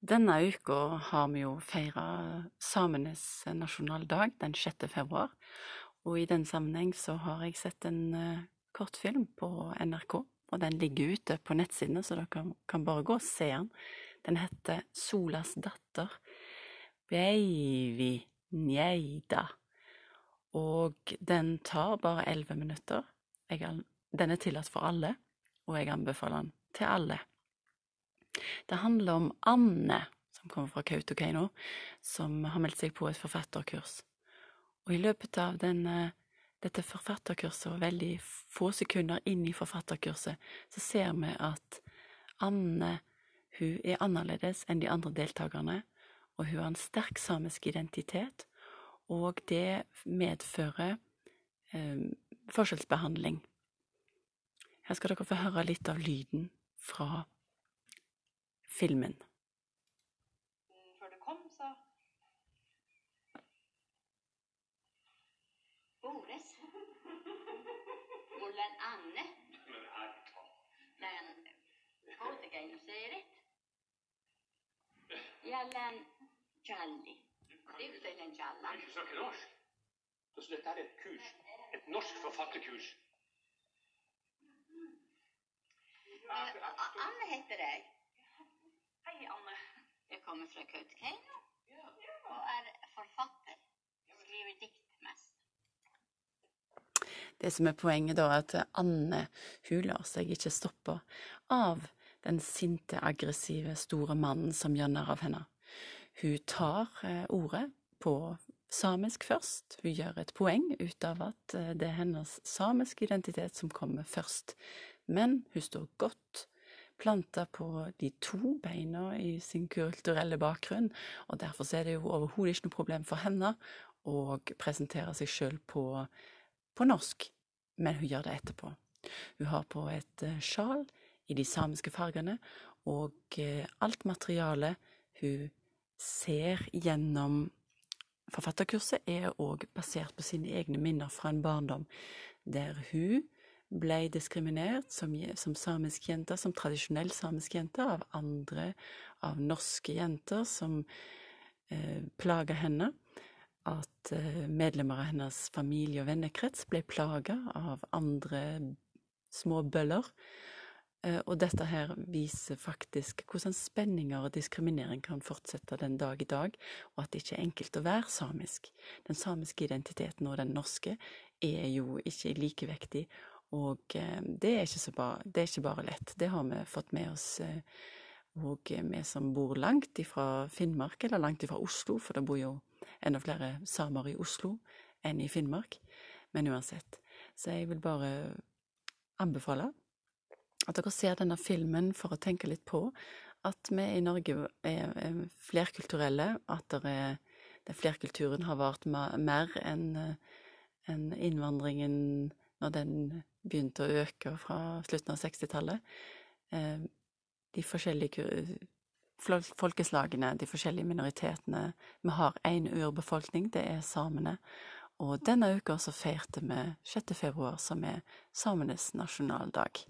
Denne uka har vi jo feira samenes nasjonaldag den 6. februar, og i den sammenheng så har jeg sett en uh, kortfilm på NRK, og den ligger ute på nettsidene, så dere kan, bare gå og se den. Den heter Solas datter, Baby Njeida, og den tar bare elleve minutter. Den er tillatt for alle, og jeg anbefaler den til alle. Det handler om Anne, som kommer fra Kautokeino, som har meldt seg på et forfatterkurs. Og i løpet av den, dette forfatterkurset, og veldig få sekunder inn i forfatterkurset, så ser vi at Anne hun er annerledes enn de andre deltakerne, og hun har en sterk samisk identitet, og det medfører eh, forskjellsbehandling. Her skal dere få høre litt av lyden fra filmen. Før du kom, så Bores. Hvordan Anne. Men Kautokeino säger rätt. Jallan Jalli. Yhtällen Jallan. Du snakker norsk? Så dette er et kurs? Et norsk forfatterkurs? Eh, Anne heter jeg. Hei, Anne. Jeg kommer fra Kautokeino og er forfatter. Skriver dikt mest. Det som er poenget da, er at Anne hun lar seg ikke stoppe av den sinte, aggressive, store mannen som gjør narr av henne. Hun tar eh, ordet på samisk først. Hun gjør et poeng ut av at eh, det er hennes samiske identitet som kommer først. Men hun står godt planta på de to beina i sin kulturelle bakgrunn, og derfor er det jo overhodet ikke noe problem for henne å presentere seg sjøl på, på, norsk, men hun gjør det etterpå. Hun har på et eh, sjal i de samiske fargene, og eh, alt materialet hun ser gjennom forfatterkurset, er òg basert på sine egne minner fra en barndom der hun ble diskriminert som, som, samisk jente, som tradisjonell samisk jente, av andre, av norske jenter som eh, plaga henne. At eh, medlemmer av hennes familie- og vennekrets ble plaga av andre små bøller. Eh, og dette her viser faktisk hvordan spenninger og diskriminering kan fortsette den dag i dag, og at det ikke er enkelt å være samisk. Den samiske identiteten og den norske er jo ikke likevektig, og eh, det er, bare, det er ikke bare lett. Det har vi fått med oss og eh, vi som bor langt ifra Finnmark, eller langt ifra Oslo, for det bor jo enda flere samer i Oslo enn i Finnmark. Men uansett. Så jeg vil bare anbefale at dere ser denne filmen for å tenke litt på at vi i Norge er flerkulturelle, at det er, den flerkulturen har vart mer enn en innvandringen når den begynte å øke fra slutten av 60-tallet. Eh, de forskjellige folkeslagene, de forskjellige minoritetene. Vi har én urbefolkning, det er samene. Og denne uka så feirte vi 6. februar, som er samenes nasjonaldag.